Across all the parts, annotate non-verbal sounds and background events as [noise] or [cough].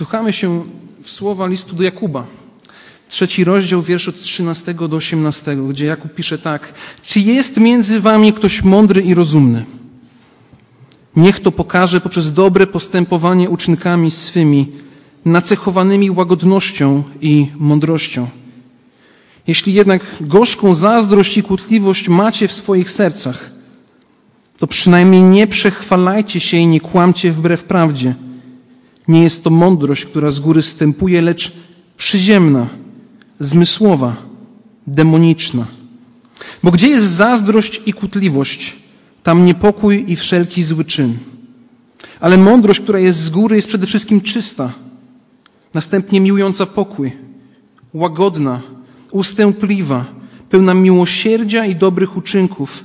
Wsłuchamy się w słowa listu do Jakuba. Trzeci rozdział, wiersz od 13 do 18, gdzie Jakub pisze tak. Czy jest między wami ktoś mądry i rozumny? Niech to pokaże poprzez dobre postępowanie uczynkami swymi, nacechowanymi łagodnością i mądrością. Jeśli jednak gorzką zazdrość i kłótliwość macie w swoich sercach, to przynajmniej nie przechwalajcie się i nie kłamcie wbrew prawdzie. Nie jest to mądrość, która z góry stępuje, lecz przyziemna, zmysłowa, demoniczna. Bo gdzie jest zazdrość i kłótliwość, tam niepokój i wszelki zły czyn. Ale mądrość, która jest z góry, jest przede wszystkim czysta, następnie miłująca pokój, łagodna, ustępliwa, pełna miłosierdzia i dobrych uczynków,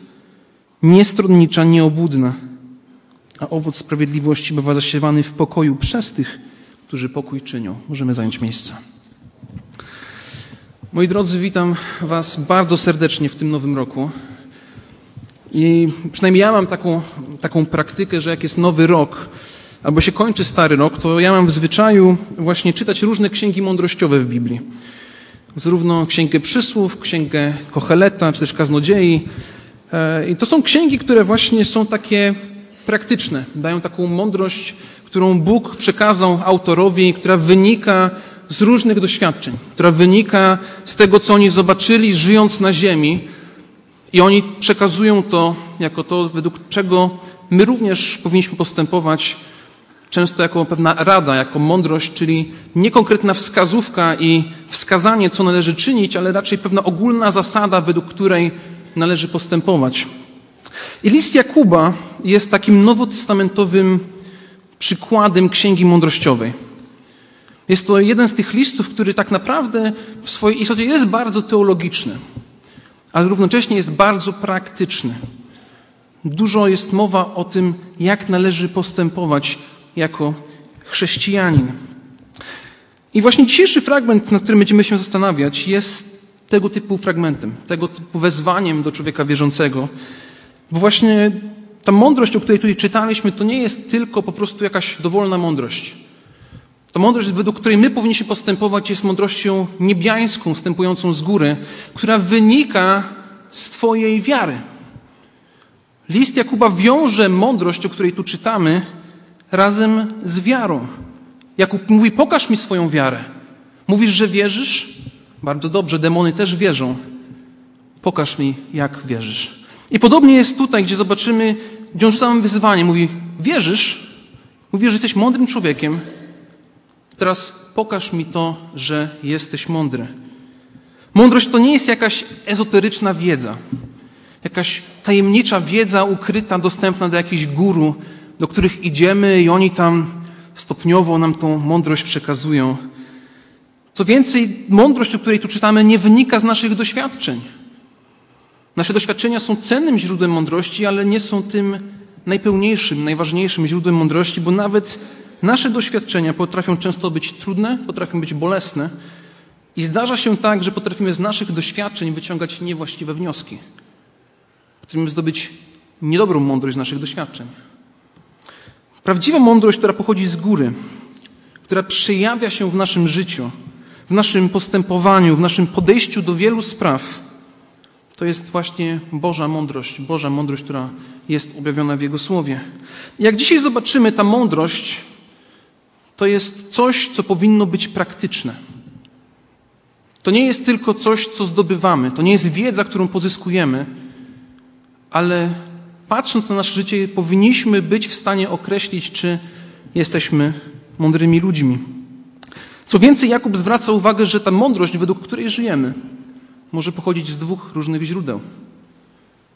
niestronnicza, nieobudna, a owoc sprawiedliwości bywa zasiewany w pokoju przez tych, którzy pokój czynią. Możemy zająć miejsce. Moi drodzy, witam Was bardzo serdecznie w tym nowym roku. I przynajmniej ja mam taką, taką praktykę, że jak jest nowy rok, albo się kończy stary rok, to ja mam w zwyczaju właśnie czytać różne księgi mądrościowe w Biblii. Zarówno księgę przysłów, księgę Kocheleta, czy też kaznodziei. E, I to są księgi, które właśnie są takie praktyczne, dają taką mądrość, którą Bóg przekazał autorowi, która wynika z różnych doświadczeń, która wynika z tego, co oni zobaczyli, żyjąc na ziemi. I oni przekazują to jako to, według czego my również powinniśmy postępować, często jako pewna rada, jako mądrość, czyli nie konkretna wskazówka i wskazanie, co należy czynić, ale raczej pewna ogólna zasada, według której należy postępować. I list Jakuba jest takim nowotestamentowym przykładem księgi mądrościowej. Jest to jeden z tych listów, który tak naprawdę w swojej istocie jest bardzo teologiczny, ale równocześnie jest bardzo praktyczny. Dużo jest mowa o tym, jak należy postępować jako chrześcijanin. I właśnie dzisiejszy fragment, nad którym będziemy się zastanawiać, jest tego typu fragmentem, tego typu wezwaniem do człowieka wierzącego. Bo właśnie ta mądrość, o której tutaj czytaliśmy, to nie jest tylko po prostu jakaś dowolna mądrość. Ta mądrość, według której my powinniśmy postępować, jest mądrością niebiańską, wstępującą z góry, która wynika z Twojej wiary. List Jakuba wiąże mądrość, o której tu czytamy, razem z wiarą. Jakub mówi: Pokaż mi swoją wiarę. Mówisz, że wierzysz? Bardzo dobrze, demony też wierzą. Pokaż mi, jak wierzysz. I podobnie jest tutaj, gdzie zobaczymy, gdzie on rzuca nam wyzwanie. Mówi: Wierzysz? Mówisz, że jesteś mądrym człowiekiem. Teraz pokaż mi to, że jesteś mądry. Mądrość to nie jest jakaś ezoteryczna wiedza, jakaś tajemnicza wiedza ukryta, dostępna do jakichś guru, do których idziemy i oni tam stopniowo nam tą mądrość przekazują. Co więcej, mądrość, o której tu czytamy, nie wynika z naszych doświadczeń. Nasze doświadczenia są cennym źródłem mądrości, ale nie są tym najpełniejszym, najważniejszym źródłem mądrości, bo nawet nasze doświadczenia potrafią często być trudne, potrafią być bolesne i zdarza się tak, że potrafimy z naszych doświadczeń wyciągać niewłaściwe wnioski. Potrafimy zdobyć niedobrą mądrość z naszych doświadczeń. Prawdziwa mądrość, która pochodzi z góry, która przejawia się w naszym życiu, w naszym postępowaniu, w naszym podejściu do wielu spraw, to jest właśnie Boża mądrość, Boża mądrość, która jest objawiona w Jego Słowie. Jak dzisiaj zobaczymy, ta mądrość to jest coś, co powinno być praktyczne. To nie jest tylko coś, co zdobywamy, to nie jest wiedza, którą pozyskujemy, ale patrząc na nasze życie, powinniśmy być w stanie określić, czy jesteśmy mądrymi ludźmi. Co więcej, Jakub zwraca uwagę, że ta mądrość, według której żyjemy, może pochodzić z dwóch różnych źródeł.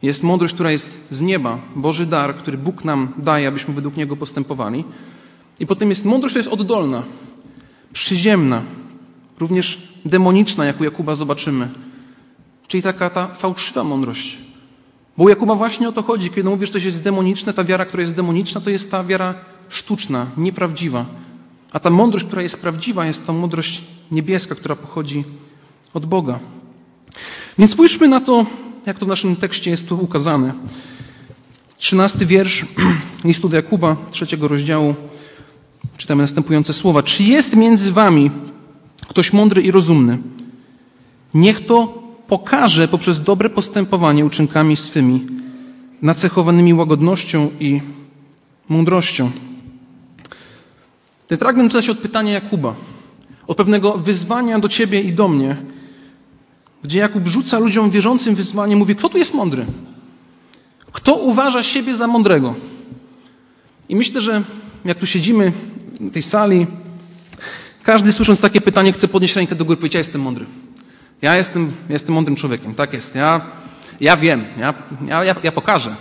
Jest mądrość, która jest z nieba, Boży dar, który Bóg nam daje, abyśmy według niego postępowali. I potem jest mądrość, która jest oddolna, przyziemna, również demoniczna, jak u Jakuba zobaczymy. Czyli taka ta fałszywa mądrość. Bo u Jakuba właśnie o to chodzi. Kiedy mówisz, że coś jest demoniczne, ta wiara, która jest demoniczna, to jest ta wiara sztuczna, nieprawdziwa. A ta mądrość, która jest prawdziwa, jest to mądrość niebieska, która pochodzi od Boga. Więc spójrzmy na to, jak to w naszym tekście jest tu ukazane. Trzynasty wiersz [clears throat] listu do Jakuba, trzeciego rozdziału, czytamy następujące słowa. Czy jest między wami ktoś mądry i rozumny? Niech to pokaże poprzez dobre postępowanie uczynkami swymi, nacechowanymi łagodnością i mądrością. Ten fragment się od pytania Jakuba, od pewnego wyzwania do ciebie i do mnie, gdzie Jakub rzuca ludziom wierzącym wyzwanie, mówi, kto tu jest mądry? Kto uważa siebie za mądrego? I myślę, że jak tu siedzimy w tej sali, każdy słysząc takie pytanie chce podnieść rękę do góry i powiedzieć, ja jestem mądry. Ja jestem, jestem mądrym człowiekiem, tak jest. Ja, ja wiem, ja, ja, ja, pokażę.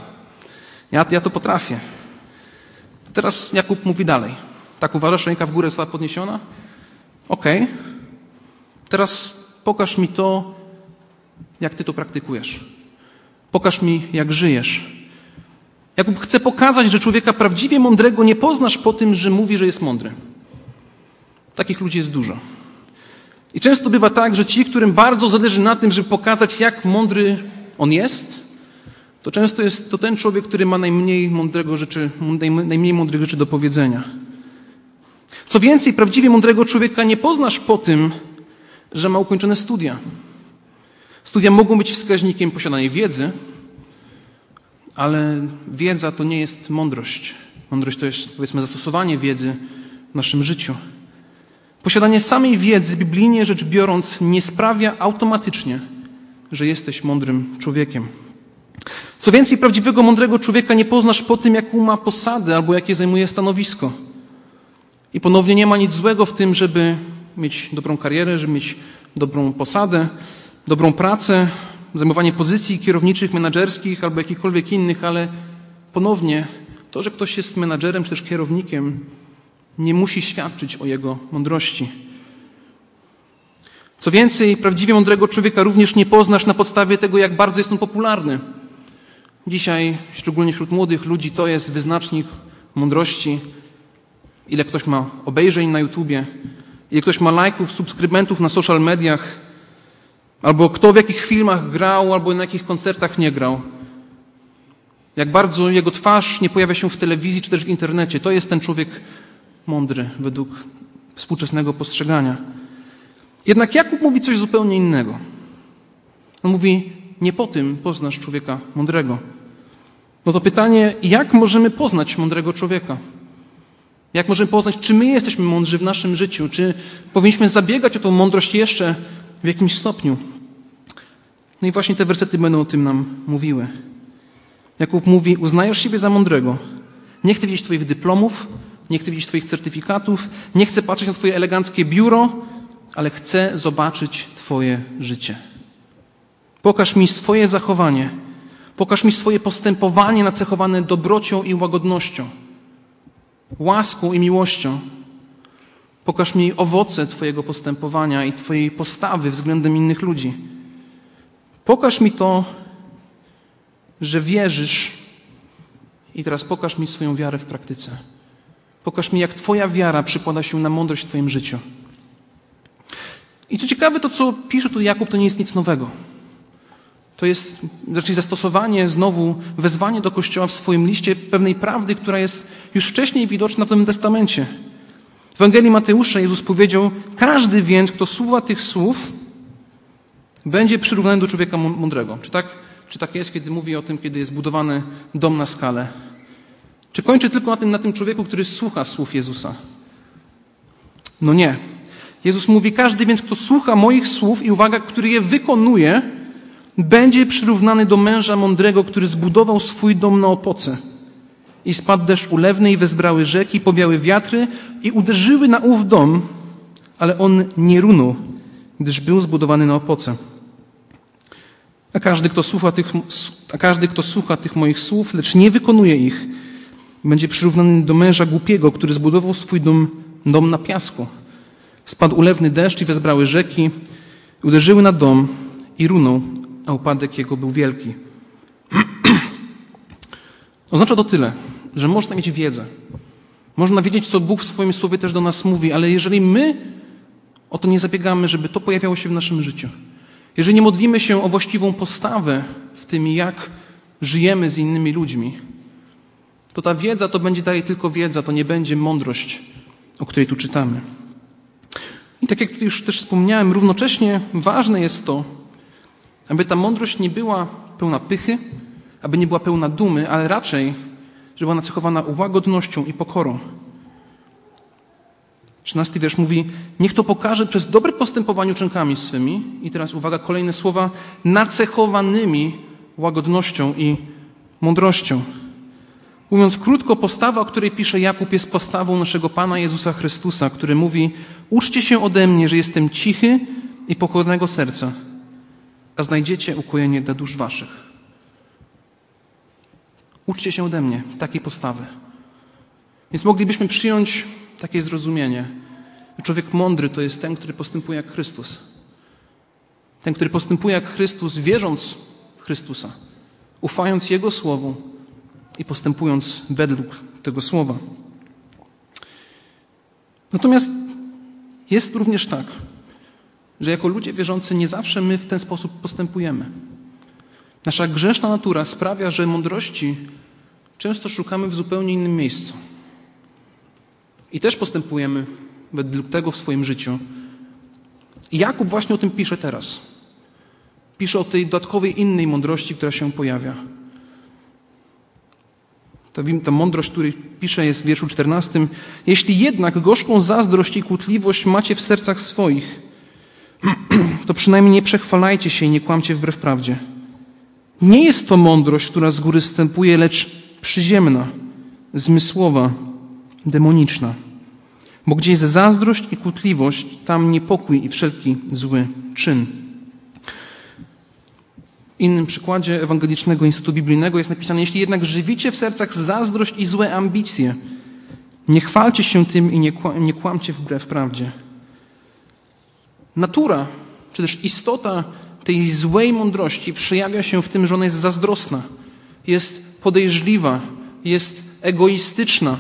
Ja, ja to potrafię. Teraz Jakub mówi dalej. Tak uważasz, ręka w górę została podniesiona? Okej. Okay. Teraz pokaż mi to, jak ty to praktykujesz. Pokaż mi, jak żyjesz. Jakub chce pokazać, że człowieka prawdziwie mądrego nie poznasz po tym, że mówi, że jest mądry. Takich ludzi jest dużo. I często bywa tak, że ci, którym bardzo zależy na tym, żeby pokazać, jak mądry on jest, to często jest to ten człowiek, który ma najmniej, mądrego rzeczy, najmniej mądrych rzeczy do powiedzenia. Co więcej, prawdziwie mądrego człowieka nie poznasz po tym, że ma ukończone studia. Studia mogą być wskaźnikiem posiadanej wiedzy, ale wiedza to nie jest mądrość. Mądrość to jest, powiedzmy, zastosowanie wiedzy w naszym życiu. Posiadanie samej wiedzy, biblijnie rzecz biorąc, nie sprawia automatycznie, że jesteś mądrym człowiekiem. Co więcej, prawdziwego mądrego człowieka nie poznasz po tym, jaką ma posadę albo jakie zajmuje stanowisko. I ponownie nie ma nic złego w tym, żeby mieć dobrą karierę, żeby mieć dobrą posadę, dobrą pracę, zajmowanie pozycji kierowniczych, menedżerskich albo jakichkolwiek innych, ale ponownie to, że ktoś jest menadżerem czy też kierownikiem, nie musi świadczyć o jego mądrości. Co więcej, prawdziwie mądrego człowieka również nie poznasz na podstawie tego, jak bardzo jest on popularny. Dzisiaj, szczególnie wśród młodych ludzi, to jest wyznacznik mądrości. Ile ktoś ma obejrzeń na YouTubie, ile ktoś ma lajków, subskrybentów na social mediach, albo kto w jakich filmach grał, albo na jakich koncertach nie grał. Jak bardzo jego twarz nie pojawia się w telewizji czy też w internecie. To jest ten człowiek mądry według współczesnego postrzegania. Jednak Jakub mówi coś zupełnie innego. On mówi, nie po tym poznasz człowieka mądrego. No to pytanie, jak możemy poznać mądrego człowieka? Jak możemy poznać, czy my jesteśmy mądrzy w naszym życiu? Czy powinniśmy zabiegać o tą mądrość jeszcze w jakimś stopniu? No i właśnie te wersety będą o tym nam mówiły. Jakub mówi, uznajesz siebie za mądrego. Nie chcę widzieć Twoich dyplomów, nie chcę widzieć Twoich certyfikatów, nie chcę patrzeć na Twoje eleganckie biuro, ale chcę zobaczyć Twoje życie. Pokaż mi swoje zachowanie, pokaż mi swoje postępowanie nacechowane dobrocią i łagodnością, łaską i miłością. Pokaż mi owoce Twojego postępowania i Twojej postawy względem innych ludzi. Pokaż mi to, że wierzysz, i teraz pokaż mi swoją wiarę w praktyce. Pokaż mi, jak Twoja wiara przykłada się na mądrość w Twoim życiu. I co ciekawe, to co pisze tu Jakub, to nie jest nic nowego. To jest raczej zastosowanie, znowu wezwanie do Kościoła w swoim liście pewnej prawdy, która jest już wcześniej widoczna w Nowym Testamencie. W Ewangelii Mateusza Jezus powiedział, każdy więc, kto słucha tych słów, będzie przyrównany do człowieka mądrego. Czy tak, czy tak jest, kiedy mówi o tym, kiedy jest budowany dom na skalę? Czy kończy tylko na tym, na tym człowieku, który słucha słów Jezusa? No nie. Jezus mówi, każdy więc, kto słucha moich słów i uwaga, który je wykonuje, będzie przyrównany do męża mądrego, który zbudował swój dom na opoce. I spadł deszcz ulewny i wezbrały rzeki, powiały wiatry i uderzyły na ów dom, ale on nie runął, gdyż był zbudowany na opoce. A każdy, kto słucha tych, a każdy, kto słucha tych moich słów, lecz nie wykonuje ich, będzie przyrównany do męża głupiego, który zbudował swój dom, dom na piasku. Spadł ulewny deszcz i wezbrały rzeki, uderzyły na dom i runął, a upadek jego był wielki. [clears throat] Oznacza to tyle, że można mieć wiedzę. Można wiedzieć, co Bóg w swoim słowie też do nas mówi, ale jeżeli my o to nie zabiegamy, żeby to pojawiało się w naszym życiu, jeżeli nie modlimy się o właściwą postawę w tym, jak żyjemy z innymi ludźmi, to ta wiedza to będzie dalej tylko wiedza, to nie będzie mądrość o której tu czytamy. I tak jak już też wspomniałem, równocześnie ważne jest to, aby ta mądrość nie była pełna pychy, aby nie była pełna dumy, ale raczej, żeby była nacechowana łagodnością i pokorą. 13 wiersz mówi, niech to pokaże przez dobre postępowanie uczynkami swymi. I teraz uwaga, kolejne słowa, nacechowanymi łagodnością i mądrością. Mówiąc krótko, postawa, o której pisze Jakub, jest postawą naszego Pana Jezusa Chrystusa, który mówi: Uczcie się ode mnie, że jestem cichy i pokornego serca, a znajdziecie ukojenie dla dusz waszych. Uczcie się ode mnie takiej postawy. Więc moglibyśmy przyjąć takie zrozumienie. Człowiek mądry to jest ten, który postępuje jak Chrystus. Ten, który postępuje jak Chrystus, wierząc w Chrystusa, ufając Jego Słowu i postępując według tego Słowa. Natomiast jest również tak, że jako ludzie wierzący nie zawsze my w ten sposób postępujemy. Nasza grzeszna natura sprawia, że mądrości często szukamy w zupełnie innym miejscu. I też postępujemy według tego w swoim życiu. Jakub właśnie o tym pisze teraz. Pisze o tej dodatkowej innej mądrości, która się pojawia. Ta, ta mądrość, której pisze, jest w wierszu 14. Jeśli jednak gorzką zazdrość i kłótliwość macie w sercach swoich, [clears throat] to przynajmniej nie przechwalajcie się i nie kłamcie wbrew prawdzie. Nie jest to mądrość, która z góry stępuje, lecz przyziemna, zmysłowa, demoniczna. Bo gdzie jest zazdrość i kłótliwość, tam niepokój i wszelki zły czyn. W innym przykładzie Ewangelicznego Instytutu Biblijnego jest napisane: Jeśli jednak żywicie w sercach zazdrość i złe ambicje, nie chwalcie się tym i nie, nie kłamcie wbrew prawdzie. Natura, czy też istota tej złej mądrości przejawia się w tym, że ona jest zazdrosna, jest podejrzliwa, jest egoistyczna.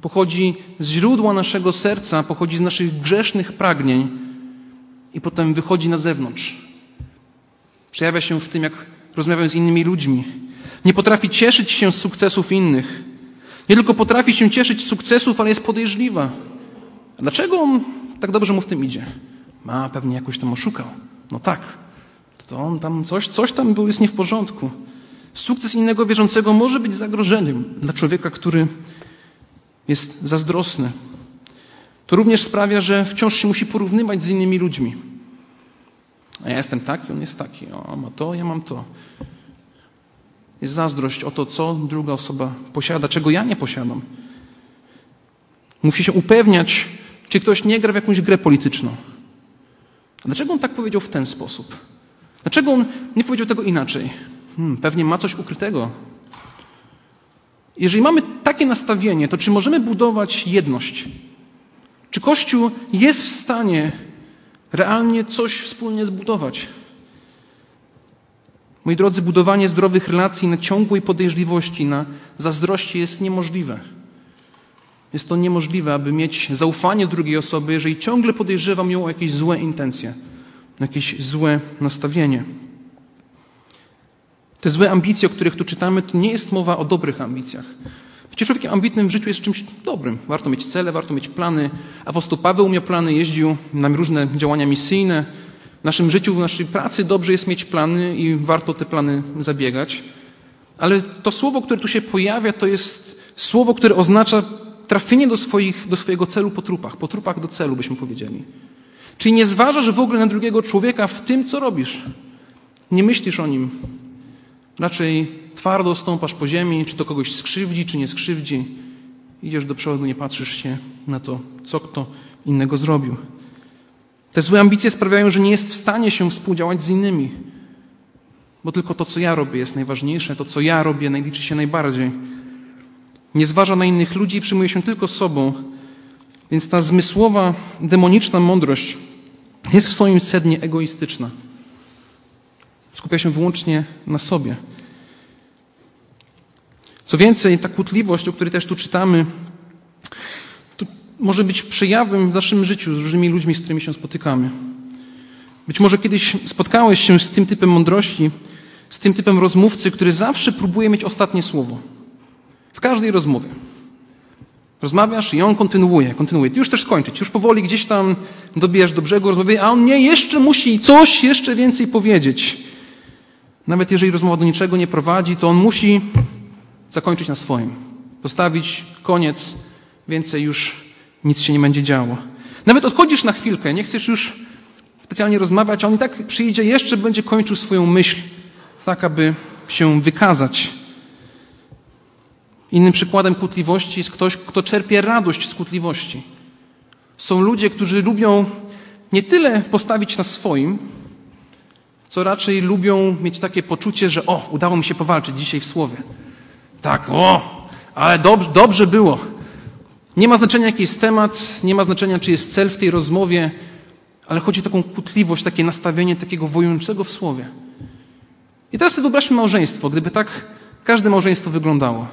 Pochodzi z źródła naszego serca, pochodzi z naszych grzesznych pragnień i potem wychodzi na zewnątrz. Przejawia się w tym, jak rozmawiam z innymi ludźmi. Nie potrafi cieszyć się z sukcesów innych. Nie tylko potrafi się cieszyć z sukcesów, ale jest podejrzliwa. Dlaczego on tak dobrze mu w tym idzie? Ma pewnie jakoś tam oszukał. No tak. To on tam coś, coś tam był, jest nie w porządku. Sukces innego wierzącego może być zagrożeniem dla człowieka, który jest zazdrosny. To również sprawia, że wciąż się musi porównywać z innymi ludźmi. A ja jestem taki, on jest taki. O, ma to, ja mam to. Jest zazdrość o to, co druga osoba posiada, czego ja nie posiadam. Musi się upewniać, czy ktoś nie gra w jakąś grę polityczną. Dlaczego on tak powiedział w ten sposób? Dlaczego on nie powiedział tego inaczej? Hmm, pewnie ma coś ukrytego. Jeżeli mamy takie nastawienie, to czy możemy budować jedność? Czy Kościół jest w stanie realnie coś wspólnie zbudować? Moi drodzy, budowanie zdrowych relacji na ciągłej podejrzliwości, na zazdrości jest niemożliwe. Jest to niemożliwe, aby mieć zaufanie drugiej osoby, jeżeli ciągle podejrzewam ją o jakieś złe intencje, jakieś złe nastawienie. Te złe ambicje, o których tu czytamy, to nie jest mowa o dobrych ambicjach. Przecież człowiekiem ambitnym w życiu jest czymś dobrym. Warto mieć cele, warto mieć plany. Apostoł Paweł miał plany, jeździł na różne działania misyjne. W naszym życiu, w naszej pracy dobrze jest mieć plany i warto te plany zabiegać. Ale to słowo, które tu się pojawia, to jest słowo, które oznacza trafienie do, swoich, do swojego celu po trupach, po trupach do celu, byśmy powiedzieli. Czyli nie zważasz w ogóle na drugiego człowieka w tym, co robisz. Nie myślisz o nim. Raczej twardo stąpasz po ziemi, czy to kogoś skrzywdzi, czy nie skrzywdzi. Idziesz do przodu, nie patrzysz się na to, co kto innego zrobił. Te złe ambicje sprawiają, że nie jest w stanie się współdziałać z innymi. Bo tylko to, co ja robię, jest najważniejsze, to, co ja robię, najliczy się najbardziej nie zważa na innych ludzi przyjmuje się tylko sobą. Więc ta zmysłowa, demoniczna mądrość jest w swoim sednie egoistyczna. Skupia się wyłącznie na sobie. Co więcej, ta kłótliwość, o której też tu czytamy, może być przejawem w naszym życiu z różnymi ludźmi, z którymi się spotykamy. Być może kiedyś spotkałeś się z tym typem mądrości, z tym typem rozmówcy, który zawsze próbuje mieć ostatnie słowo. W każdej rozmowie. Rozmawiasz i on kontynuuje, kontynuuje. Ty już chcesz skończyć, już powoli gdzieś tam dobijasz do brzegu, rozmawiasz, a on nie, jeszcze musi coś jeszcze więcej powiedzieć. Nawet jeżeli rozmowa do niczego nie prowadzi, to on musi zakończyć na swoim. Postawić koniec, więcej już nic się nie będzie działo. Nawet odchodzisz na chwilkę, nie chcesz już specjalnie rozmawiać, a on i tak przyjdzie, jeszcze będzie kończył swoją myśl, tak aby się wykazać. Innym przykładem kłótliwości jest ktoś, kto czerpie radość z kłótliwości. Są ludzie, którzy lubią nie tyle postawić na swoim, co raczej lubią mieć takie poczucie, że o, udało mi się powalczyć dzisiaj w słowie. Tak, o, ale dobrze, dobrze było. Nie ma znaczenia, jaki jest temat, nie ma znaczenia, czy jest cel w tej rozmowie, ale chodzi o taką kłótliwość, takie nastawienie takiego wojującego w słowie. I teraz sobie wyobraźmy małżeństwo, gdyby tak każde małżeństwo wyglądało.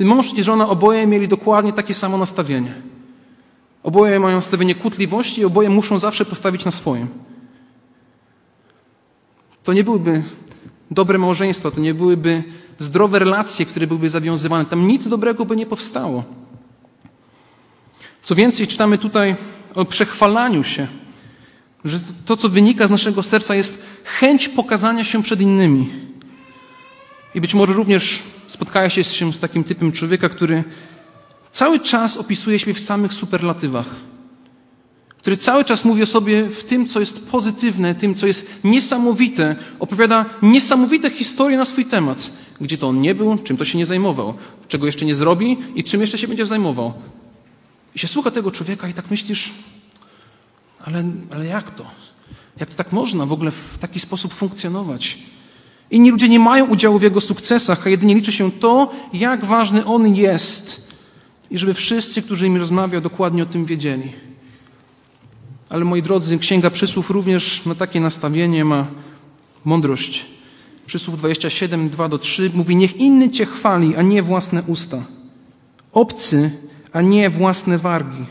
Mąż i żona oboje mieli dokładnie takie samo nastawienie. Oboje mają nastawienie kłótliwości i oboje muszą zawsze postawić na swoim. To nie byłyby dobre małżeństwa, to nie byłyby zdrowe relacje, które byłyby zawiązywane. Tam nic dobrego by nie powstało. Co więcej, czytamy tutaj o przechwalaniu się, że to, co wynika z naszego serca, jest chęć pokazania się przed innymi. I być może również spotkałeś się z takim typem człowieka, który cały czas opisuje siebie w samych superlatywach, który cały czas mówi o sobie w tym, co jest pozytywne, tym, co jest niesamowite, opowiada niesamowite historie na swój temat, gdzie to on nie był, czym to się nie zajmował, czego jeszcze nie zrobi i czym jeszcze się będzie zajmował. I się słucha tego człowieka i tak myślisz, ale, ale jak to? Jak to tak można w ogóle w taki sposób funkcjonować? Inni ludzie nie mają udziału w jego sukcesach, a jedynie liczy się to, jak ważny on jest. I żeby wszyscy, którzy mi rozmawiają, dokładnie o tym wiedzieli. Ale moi drodzy, Księga Przysłów również ma takie nastawienie, ma mądrość. Przysłów 27, 2 do 3 mówi: Niech inny cię chwali, a nie własne usta. Obcy, a nie własne wargi.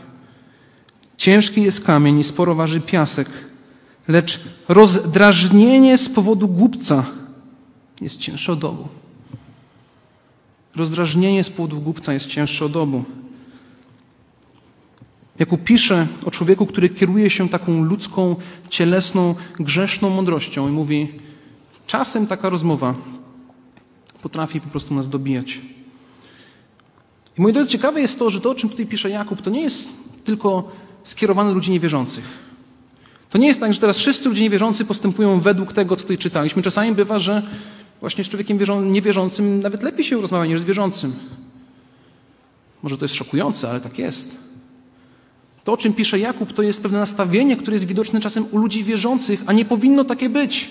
Ciężki jest kamień i sporo waży piasek, lecz rozdrażnienie z powodu głupca jest cięższe od obu. Rozdrażnienie z powodu głupca jest cięższe od obu. Jakub pisze o człowieku, który kieruje się taką ludzką, cielesną, grzeszną mądrością i mówi, czasem taka rozmowa potrafi po prostu nas dobijać. I moi drodzy, ciekawe jest to, że to, o czym tutaj pisze Jakub, to nie jest tylko skierowane do ludzi niewierzących. To nie jest tak, że teraz wszyscy ludzie niewierzący postępują według tego, co tutaj czytaliśmy. Czasami bywa, że właśnie z człowiekiem niewierzącym nawet lepiej się rozmawia niż z wierzącym. Może to jest szokujące, ale tak jest. To, o czym pisze Jakub, to jest pewne nastawienie, które jest widoczne czasem u ludzi wierzących, a nie powinno takie być.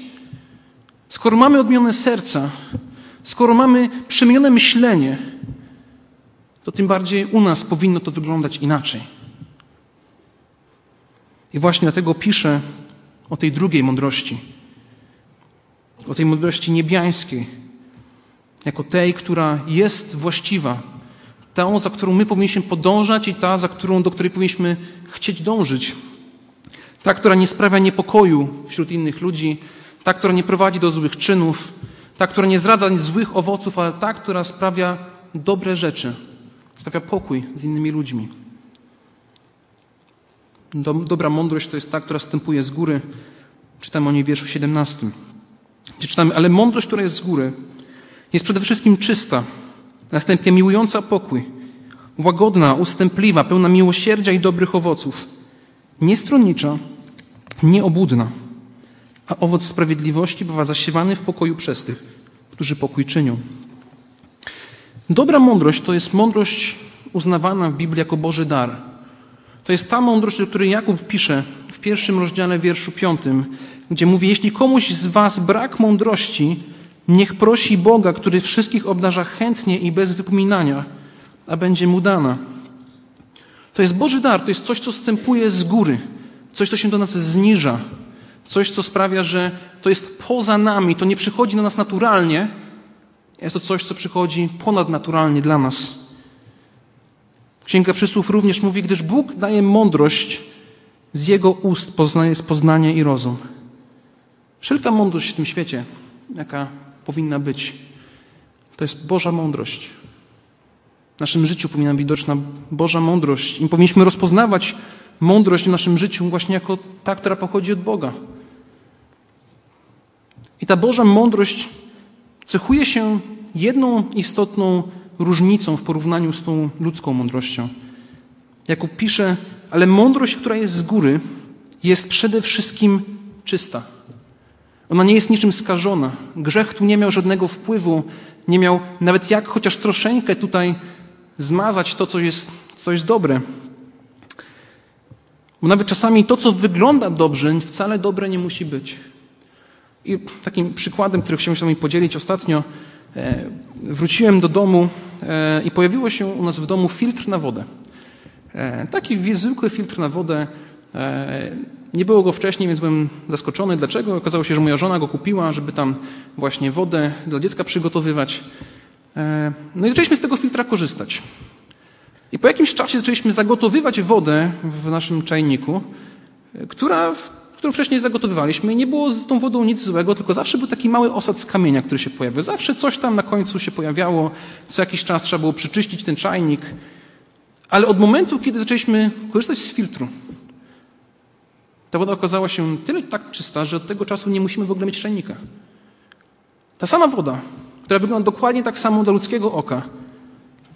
Skoro mamy odmienne serca, skoro mamy przemienione myślenie, to tym bardziej u nas powinno to wyglądać inaczej. I właśnie dlatego piszę o tej drugiej mądrości, o tej mądrości niebiańskiej, jako tej, która jest właściwa, tą, za którą my powinniśmy podążać i ta, za którą, do której powinniśmy chcieć dążyć. Ta, która nie sprawia niepokoju wśród innych ludzi, ta, która nie prowadzi do złych czynów, ta, która nie zdradza złych owoców, ale ta, która sprawia dobre rzeczy, sprawia pokój z innymi ludźmi. Dobra mądrość to jest ta, która wstępuje z góry. Czytamy o niej w wierszu 17. Gdzie czytamy, ale mądrość, która jest z góry, jest przede wszystkim czysta, następnie miłująca pokój, łagodna, ustępliwa, pełna miłosierdzia i dobrych owoców, niestronnicza, nieobudna, a owoc sprawiedliwości bywa zasiewany w pokoju przez tych, którzy pokój czynią. Dobra mądrość to jest mądrość uznawana w Biblii jako Boży dar. To jest ta mądrość, o której Jakub pisze w pierwszym rozdziale, wierszu piątym, gdzie mówi: Jeśli komuś z Was brak mądrości, niech prosi Boga, który wszystkich obdarza chętnie i bez wypominania, a będzie mu dana. To jest Boży dar, to jest coś, co wstępuje z góry, coś, co się do nas zniża, coś, co sprawia, że to jest poza nami, to nie przychodzi do nas naturalnie, jest to coś, co przychodzi ponadnaturalnie dla nas. Księga Przysłów również mówi, gdyż Bóg daje mądrość, z Jego ust poznaje, jest poznanie i rozum. Wszelka mądrość w tym świecie, jaka powinna być, to jest Boża mądrość. W naszym życiu powinna być widoczna Boża mądrość i powinniśmy rozpoznawać mądrość w naszym życiu właśnie jako ta, która pochodzi od Boga. I ta Boża mądrość cechuje się jedną istotną różnicą w porównaniu z tą ludzką mądrością. Jakub pisze, ale mądrość, która jest z góry, jest przede wszystkim czysta. Ona nie jest niczym skażona. Grzech tu nie miał żadnego wpływu, nie miał nawet jak chociaż troszeczkę tutaj zmazać to, co jest, co jest dobre. Bo nawet czasami to, co wygląda dobrze, wcale dobre nie musi być. I takim przykładem, który chciałem się z wami podzielić ostatnio, e, wróciłem do domu e, i pojawiło się u nas w domu filtr na wodę. E, taki zwykły filtr na wodę. Nie było go wcześniej, więc byłem zaskoczony. Dlaczego? Okazało się, że moja żona go kupiła, żeby tam właśnie wodę dla dziecka przygotowywać. No i zaczęliśmy z tego filtra korzystać. I po jakimś czasie zaczęliśmy zagotowywać wodę w naszym czajniku, która, którą wcześniej zagotowywaliśmy i nie było z tą wodą nic złego, tylko zawsze był taki mały osad z kamienia, który się pojawiał. Zawsze coś tam na końcu się pojawiało, co jakiś czas trzeba było przyczyścić ten czajnik. Ale od momentu, kiedy zaczęliśmy korzystać z filtru, ta woda okazała się tyle tak czysta, że od tego czasu nie musimy w ogóle mieć czajnika. Ta sama woda, która wygląda dokładnie tak samo dla ludzkiego oka,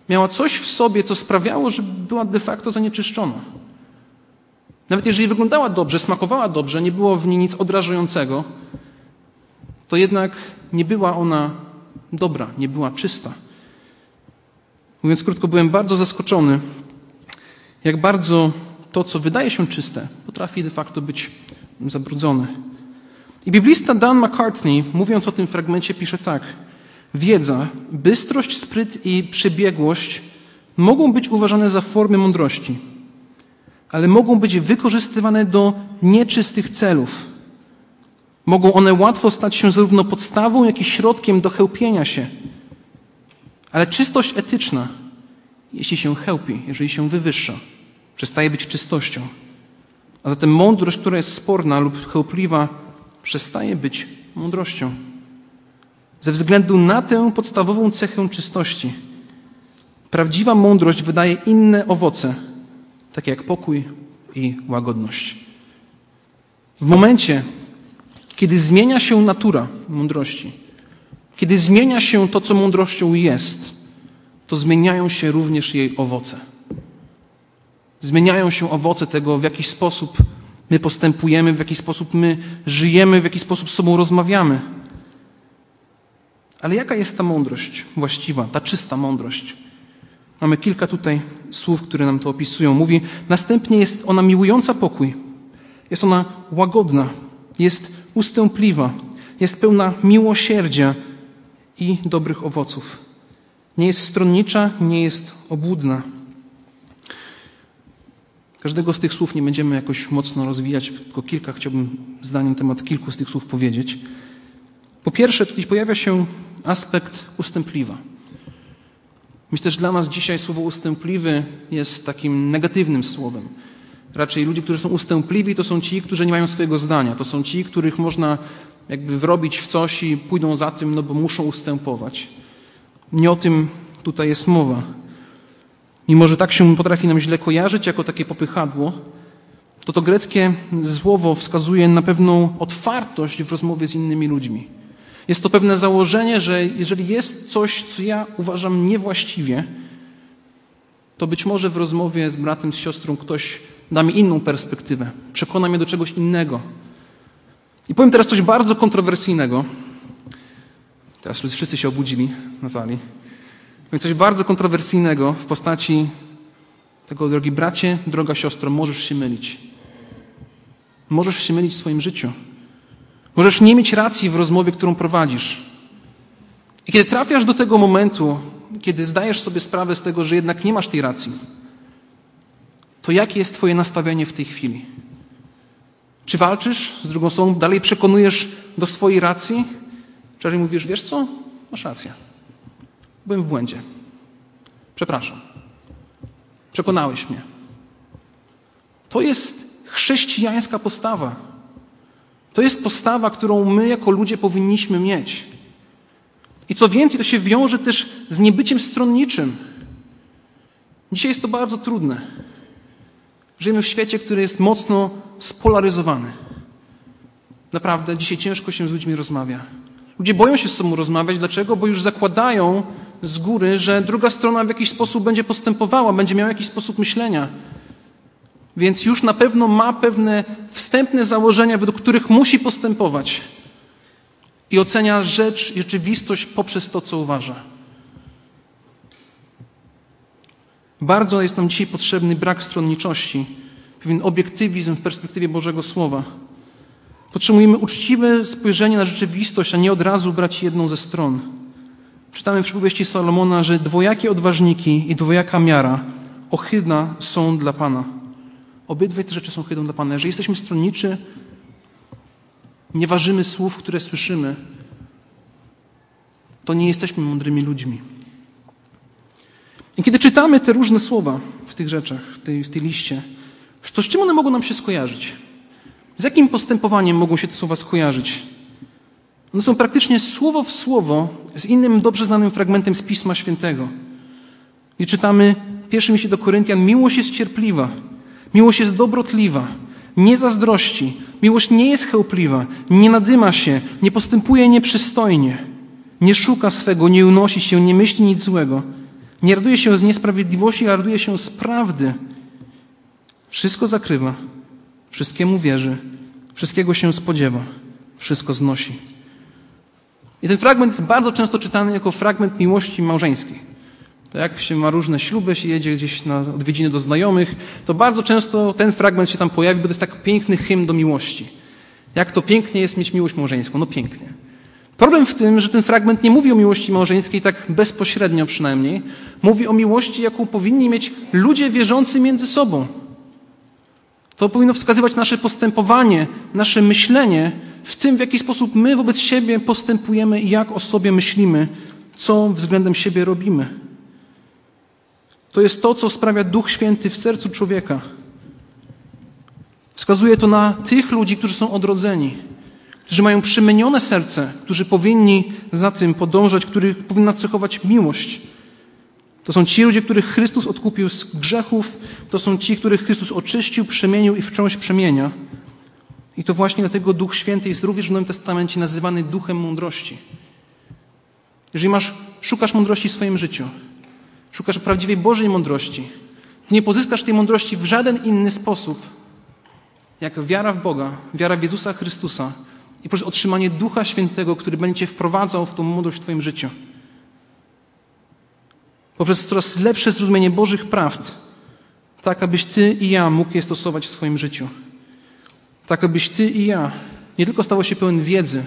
miała coś w sobie, co sprawiało, że była de facto zanieczyszczona. Nawet jeżeli wyglądała dobrze, smakowała dobrze, nie było w niej nic odrażającego, to jednak nie była ona dobra, nie była czysta. Mówiąc krótko, byłem bardzo zaskoczony, jak bardzo to, co wydaje się czyste, potrafi de facto być zabrudzone. I biblista Dan McCartney, mówiąc o tym fragmencie, pisze tak – Wiedza, bystrość, spryt i przebiegłość mogą być uważane za formy mądrości, ale mogą być wykorzystywane do nieczystych celów. Mogą one łatwo stać się zarówno podstawą, jak i środkiem do chełpienia się. Ale czystość etyczna, jeśli się chełpi, jeżeli się wywyższa, przestaje być czystością. A zatem mądrość, która jest sporna lub chełpliwa, przestaje być mądrością ze względu na tę podstawową cechę czystości. Prawdziwa mądrość wydaje inne owoce, takie jak pokój i łagodność. W momencie, kiedy zmienia się natura mądrości, kiedy zmienia się to, co mądrością jest, to zmieniają się również jej owoce. Zmieniają się owoce tego, w jaki sposób my postępujemy, w jaki sposób my żyjemy, w jaki sposób z sobą rozmawiamy. Ale jaka jest ta mądrość właściwa, ta czysta mądrość? Mamy kilka tutaj słów, które nam to opisują. Mówi, następnie jest ona miłująca pokój, jest ona łagodna, jest ustępliwa, jest pełna miłosierdzia i dobrych owoców. Nie jest stronnicza, nie jest obłudna. Każdego z tych słów nie będziemy jakoś mocno rozwijać, tylko kilka chciałbym zdaniem na temat kilku z tych słów powiedzieć. Po pierwsze, tutaj pojawia się aspekt ustępliwa. Myślę, że dla nas dzisiaj słowo ustępliwy jest takim negatywnym słowem. Raczej ludzie, którzy są ustępliwi, to są ci, którzy nie mają swojego zdania. To są ci, których można jakby wrobić w coś i pójdą za tym, no bo muszą ustępować. Nie o tym tutaj jest mowa. Mimo, że tak się potrafi nam źle kojarzyć jako takie popychadło, to to greckie słowo wskazuje na pewną otwartość w rozmowie z innymi ludźmi. Jest to pewne założenie, że jeżeli jest coś, co ja uważam niewłaściwie, to być może w rozmowie z bratem, z siostrą ktoś da mi inną perspektywę, przekona mnie do czegoś innego. I powiem teraz coś bardzo kontrowersyjnego. Teraz wszyscy się obudzili na sali. Powiem coś bardzo kontrowersyjnego w postaci tego, drogi bracie, droga siostro, możesz się mylić. Możesz się mylić w swoim życiu. Możesz nie mieć racji w rozmowie, którą prowadzisz. I kiedy trafiasz do tego momentu, kiedy zdajesz sobie sprawę z tego, że jednak nie masz tej racji, to jakie jest Twoje nastawienie w tej chwili? Czy walczysz z drugą osobą, dalej przekonujesz do swojej racji? Czy mówisz, wiesz co? Masz rację. Byłem w błędzie. Przepraszam. Przekonałeś mnie. To jest chrześcijańska postawa. To jest postawa, którą my jako ludzie powinniśmy mieć. I co więcej, to się wiąże też z niebyciem stronniczym. Dzisiaj jest to bardzo trudne. Żyjemy w świecie, który jest mocno spolaryzowany. Naprawdę, dzisiaj ciężko się z ludźmi rozmawia. Ludzie boją się z sobą rozmawiać. Dlaczego? Bo już zakładają z góry, że druga strona w jakiś sposób będzie postępowała, będzie miała jakiś sposób myślenia. Więc już na pewno ma pewne wstępne założenia, według których musi postępować. I ocenia rzecz, rzeczywistość poprzez to, co uważa. Bardzo jest nam dzisiaj potrzebny brak stronniczości, pewien obiektywizm w perspektywie Bożego Słowa. Potrzebujemy uczciwe spojrzenie na rzeczywistość, a nie od razu brać jedną ze stron. Czytamy w przypowieści Salomona, że dwojakie odważniki i dwojaka miara ohydna są dla Pana. Obydwie te rzeczy są ohydną dla Pana. Jeżeli jesteśmy stronniczy, nie ważymy słów, które słyszymy, to nie jesteśmy mądrymi ludźmi. I kiedy czytamy te różne słowa w tych rzeczach, w tej, w tej liście, to z czym one mogą nam się skojarzyć? Z jakim postępowaniem mogą się te słowa skojarzyć? One są praktycznie słowo w słowo z innym dobrze znanym fragmentem z Pisma Świętego. I czytamy pierwszym się do Koryntian, miłość jest cierpliwa, miłość jest dobrotliwa, nie zazdrości, miłość nie jest chełpliwa, nie nadyma się, nie postępuje nieprzystojnie, nie szuka swego, nie unosi się, nie myśli nic złego, nie raduje się z niesprawiedliwości, a raduje się z prawdy. Wszystko zakrywa, wszystkiemu wierzy, wszystkiego się spodziewa, wszystko znosi. I ten fragment jest bardzo często czytany jako fragment miłości małżeńskiej. To jak się ma różne śluby, się jedzie gdzieś na odwiedziny do znajomych, to bardzo często ten fragment się tam pojawi, bo to jest tak piękny hymn do miłości. Jak to pięknie jest mieć miłość małżeńską. No pięknie. Problem w tym, że ten fragment nie mówi o miłości małżeńskiej tak bezpośrednio przynajmniej. Mówi o miłości, jaką powinni mieć ludzie wierzący między sobą. To powinno wskazywać nasze postępowanie, nasze myślenie w tym, w jaki sposób my wobec siebie postępujemy i jak o sobie myślimy, co względem siebie robimy. To jest to, co sprawia Duch Święty w sercu człowieka. Wskazuje to na tych ludzi, którzy są odrodzeni, którzy mają przemienione serce, którzy powinni za tym podążać, których powinna cechować miłość. To są ci ludzie, których Chrystus odkupił z grzechów, to są ci, których Chrystus oczyścił, przemienił i wciąż przemienia. I to właśnie dlatego Duch Święty jest również w Nowym Testamencie nazywany Duchem Mądrości. Jeżeli masz, szukasz mądrości w swoim życiu, szukasz prawdziwej Bożej mądrości, to nie pozyskasz tej mądrości w żaden inny sposób, jak wiara w Boga, wiara w Jezusa Chrystusa i poprzez otrzymanie Ducha Świętego, który będzie cię wprowadzał w tą mądrość w Twoim życiu. Poprzez coraz lepsze zrozumienie Bożych prawd, tak abyś Ty i ja mógł je stosować w swoim życiu. Tak abyś Ty i ja nie tylko stało się pełen wiedzy,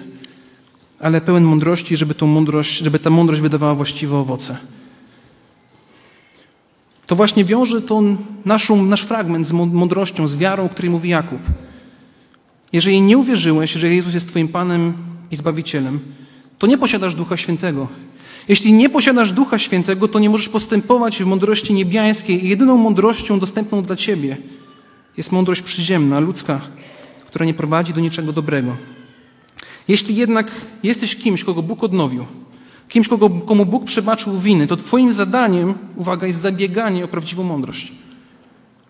ale pełen mądrości, żeby, tą mądrość, żeby ta mądrość wydawała właściwe owoce. To właśnie wiąże to naszą, nasz fragment z mądrością, z wiarą, o której mówi Jakub. Jeżeli nie uwierzyłeś, że Jezus jest Twoim Panem i Zbawicielem, to nie posiadasz Ducha Świętego. Jeśli nie posiadasz Ducha Świętego, to nie możesz postępować w mądrości niebiańskiej i jedyną mądrością dostępną dla Ciebie jest mądrość przyziemna, ludzka, która nie prowadzi do niczego dobrego. Jeśli jednak jesteś kimś, kogo Bóg odnowił, kimś, kogo, komu Bóg przebaczył winy, to Twoim zadaniem, uwaga, jest zabieganie o prawdziwą mądrość.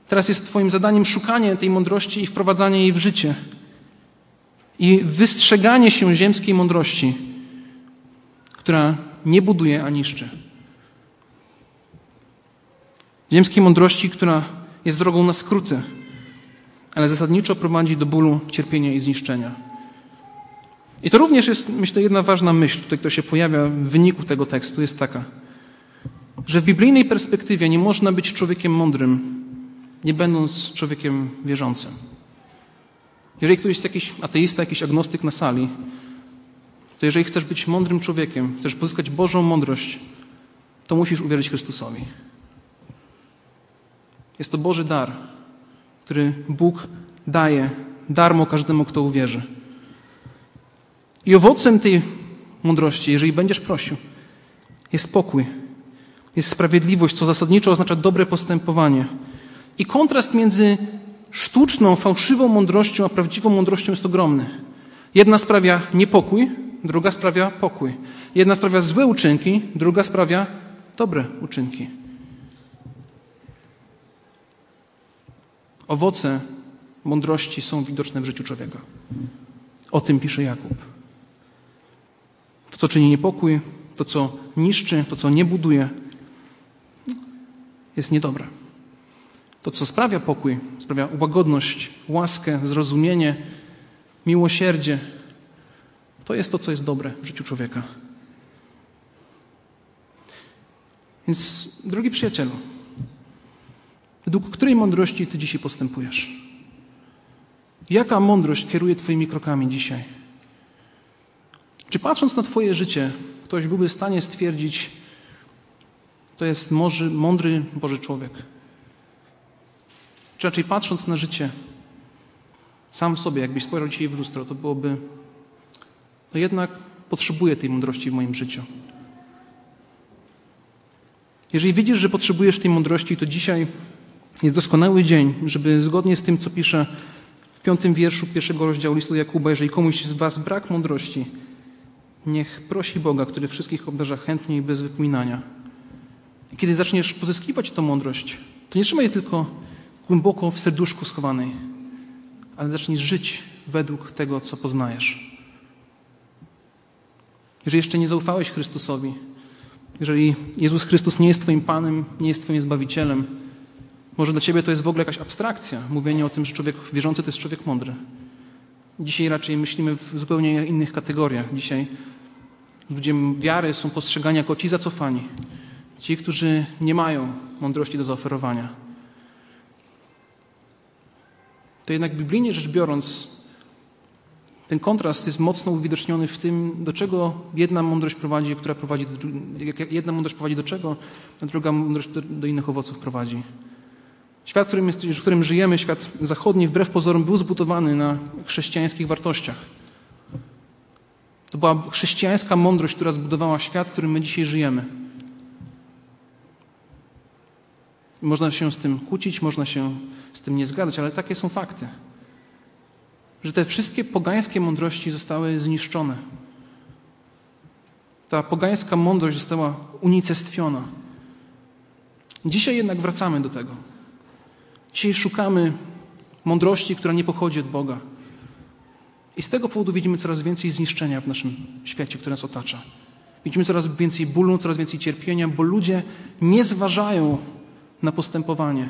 Teraz jest Twoim zadaniem szukanie tej mądrości i wprowadzanie jej w życie. I wystrzeganie się ziemskiej mądrości, która nie buduje, a niszczy. Ziemskiej mądrości, która jest drogą na skróty, ale zasadniczo prowadzi do bólu, cierpienia i zniszczenia. I to również jest, myślę, jedna ważna myśl, tutaj, która się pojawia w wyniku tego tekstu, jest taka, że w biblijnej perspektywie nie można być człowiekiem mądrym, nie będąc człowiekiem wierzącym. Jeżeli ktoś jest jakiś ateista, jakiś agnostyk na sali, to jeżeli chcesz być mądrym człowiekiem, chcesz pozyskać Bożą mądrość, to musisz uwierzyć Chrystusowi. Jest to Boży dar, który Bóg daje darmo każdemu, kto uwierzy. I owocem tej mądrości, jeżeli będziesz prosił, jest pokój, jest sprawiedliwość, co zasadniczo oznacza dobre postępowanie. I kontrast między sztuczną, fałszywą mądrością a prawdziwą mądrością jest ogromny. Jedna sprawia niepokój, druga sprawia pokój. Jedna sprawia złe uczynki, druga sprawia dobre uczynki. Owoce mądrości są widoczne w życiu człowieka. O tym pisze Jakub. To, co czyni niepokój, to, co niszczy, to, co nie buduje, jest niedobre. To, co sprawia pokój, sprawia łagodność, łaskę, zrozumienie, miłosierdzie, to jest to, co jest dobre w życiu człowieka. Więc, drogi przyjacielu, według której mądrości Ty dzisiaj postępujesz? Jaka mądrość kieruje Twoimi krokami dzisiaj? Czy patrząc na Twoje życie, ktoś byłby w stanie stwierdzić, to jest może, mądry Boży człowiek? Czy raczej patrząc na życie, sam w sobie, jakbyś spojrzał dzisiaj w lustro, to byłoby, to jednak potrzebuję tej mądrości w moim życiu. Jeżeli widzisz, że potrzebujesz tej mądrości, to dzisiaj jest doskonały dzień, żeby zgodnie z tym, co pisze w piątym wierszu pierwszego rozdziału listu Jakuba, jeżeli komuś z was brak mądrości, niech prosi Boga, który wszystkich obdarza chętnie i bez wypominania. I kiedy zaczniesz pozyskiwać tę mądrość, to nie trzymaj jej tylko głęboko w serduszku schowanej, ale zacznij żyć według tego, co poznajesz. Jeżeli jeszcze nie zaufałeś Chrystusowi, jeżeli Jezus Chrystus nie jest Twoim Panem, nie jest Twoim Zbawicielem, może dla Ciebie to jest w ogóle jakaś abstrakcja, mówienie o tym, że człowiek wierzący to jest człowiek mądry. Dzisiaj raczej myślimy w zupełnie innych kategoriach. Dzisiaj ludzie wiary są postrzegani jako ci zacofani, ci, którzy nie mają mądrości do zaoferowania. To jednak biblijnie rzecz biorąc, ten kontrast jest mocno uwidoczniony w tym, do czego jedna mądrość prowadzi, która prowadzi do, jedna mądrość prowadzi do czego, a druga mądrość do, do innych owoców prowadzi. Świat, w którym, jest, w którym żyjemy, świat zachodni, wbrew pozorom, był zbudowany na chrześcijańskich wartościach. To była chrześcijańska mądrość, która zbudowała świat, w którym my dzisiaj żyjemy. Można się z tym kłócić, można się z tym nie zgadzać, ale takie są fakty. Że te wszystkie pogańskie mądrości zostały zniszczone. Ta pogańska mądrość została unicestwiona. Dzisiaj jednak wracamy do tego. Dzisiaj szukamy mądrości, która nie pochodzi od Boga. I z tego powodu widzimy coraz więcej zniszczenia w naszym świecie, który nas otacza. Widzimy coraz więcej bólu, coraz więcej cierpienia, bo ludzie nie zważają na postępowanie,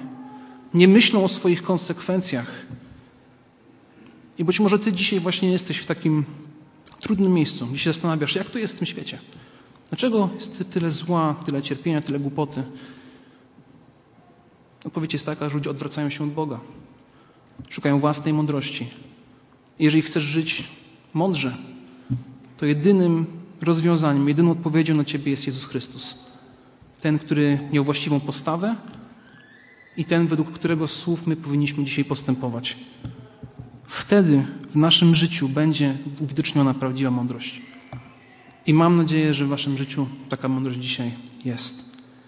nie myślą o swoich konsekwencjach. I być może Ty dzisiaj właśnie jesteś w takim trudnym miejscu, gdzie się zastanawiasz, jak to jest w tym świecie. Dlaczego jest tyle zła, tyle cierpienia, tyle głupoty? Odpowiedź jest taka, że ludzie odwracają się od Boga. Szukają własnej mądrości. Jeżeli chcesz żyć mądrze, to jedynym rozwiązaniem, jedyną odpowiedzią na Ciebie jest Jezus Chrystus. Ten, który miał właściwą postawę i ten, według którego słów my powinniśmy dzisiaj postępować. Wtedy w naszym życiu będzie uwidoczniona prawdziwa mądrość. I mam nadzieję, że w Waszym życiu taka mądrość dzisiaj jest.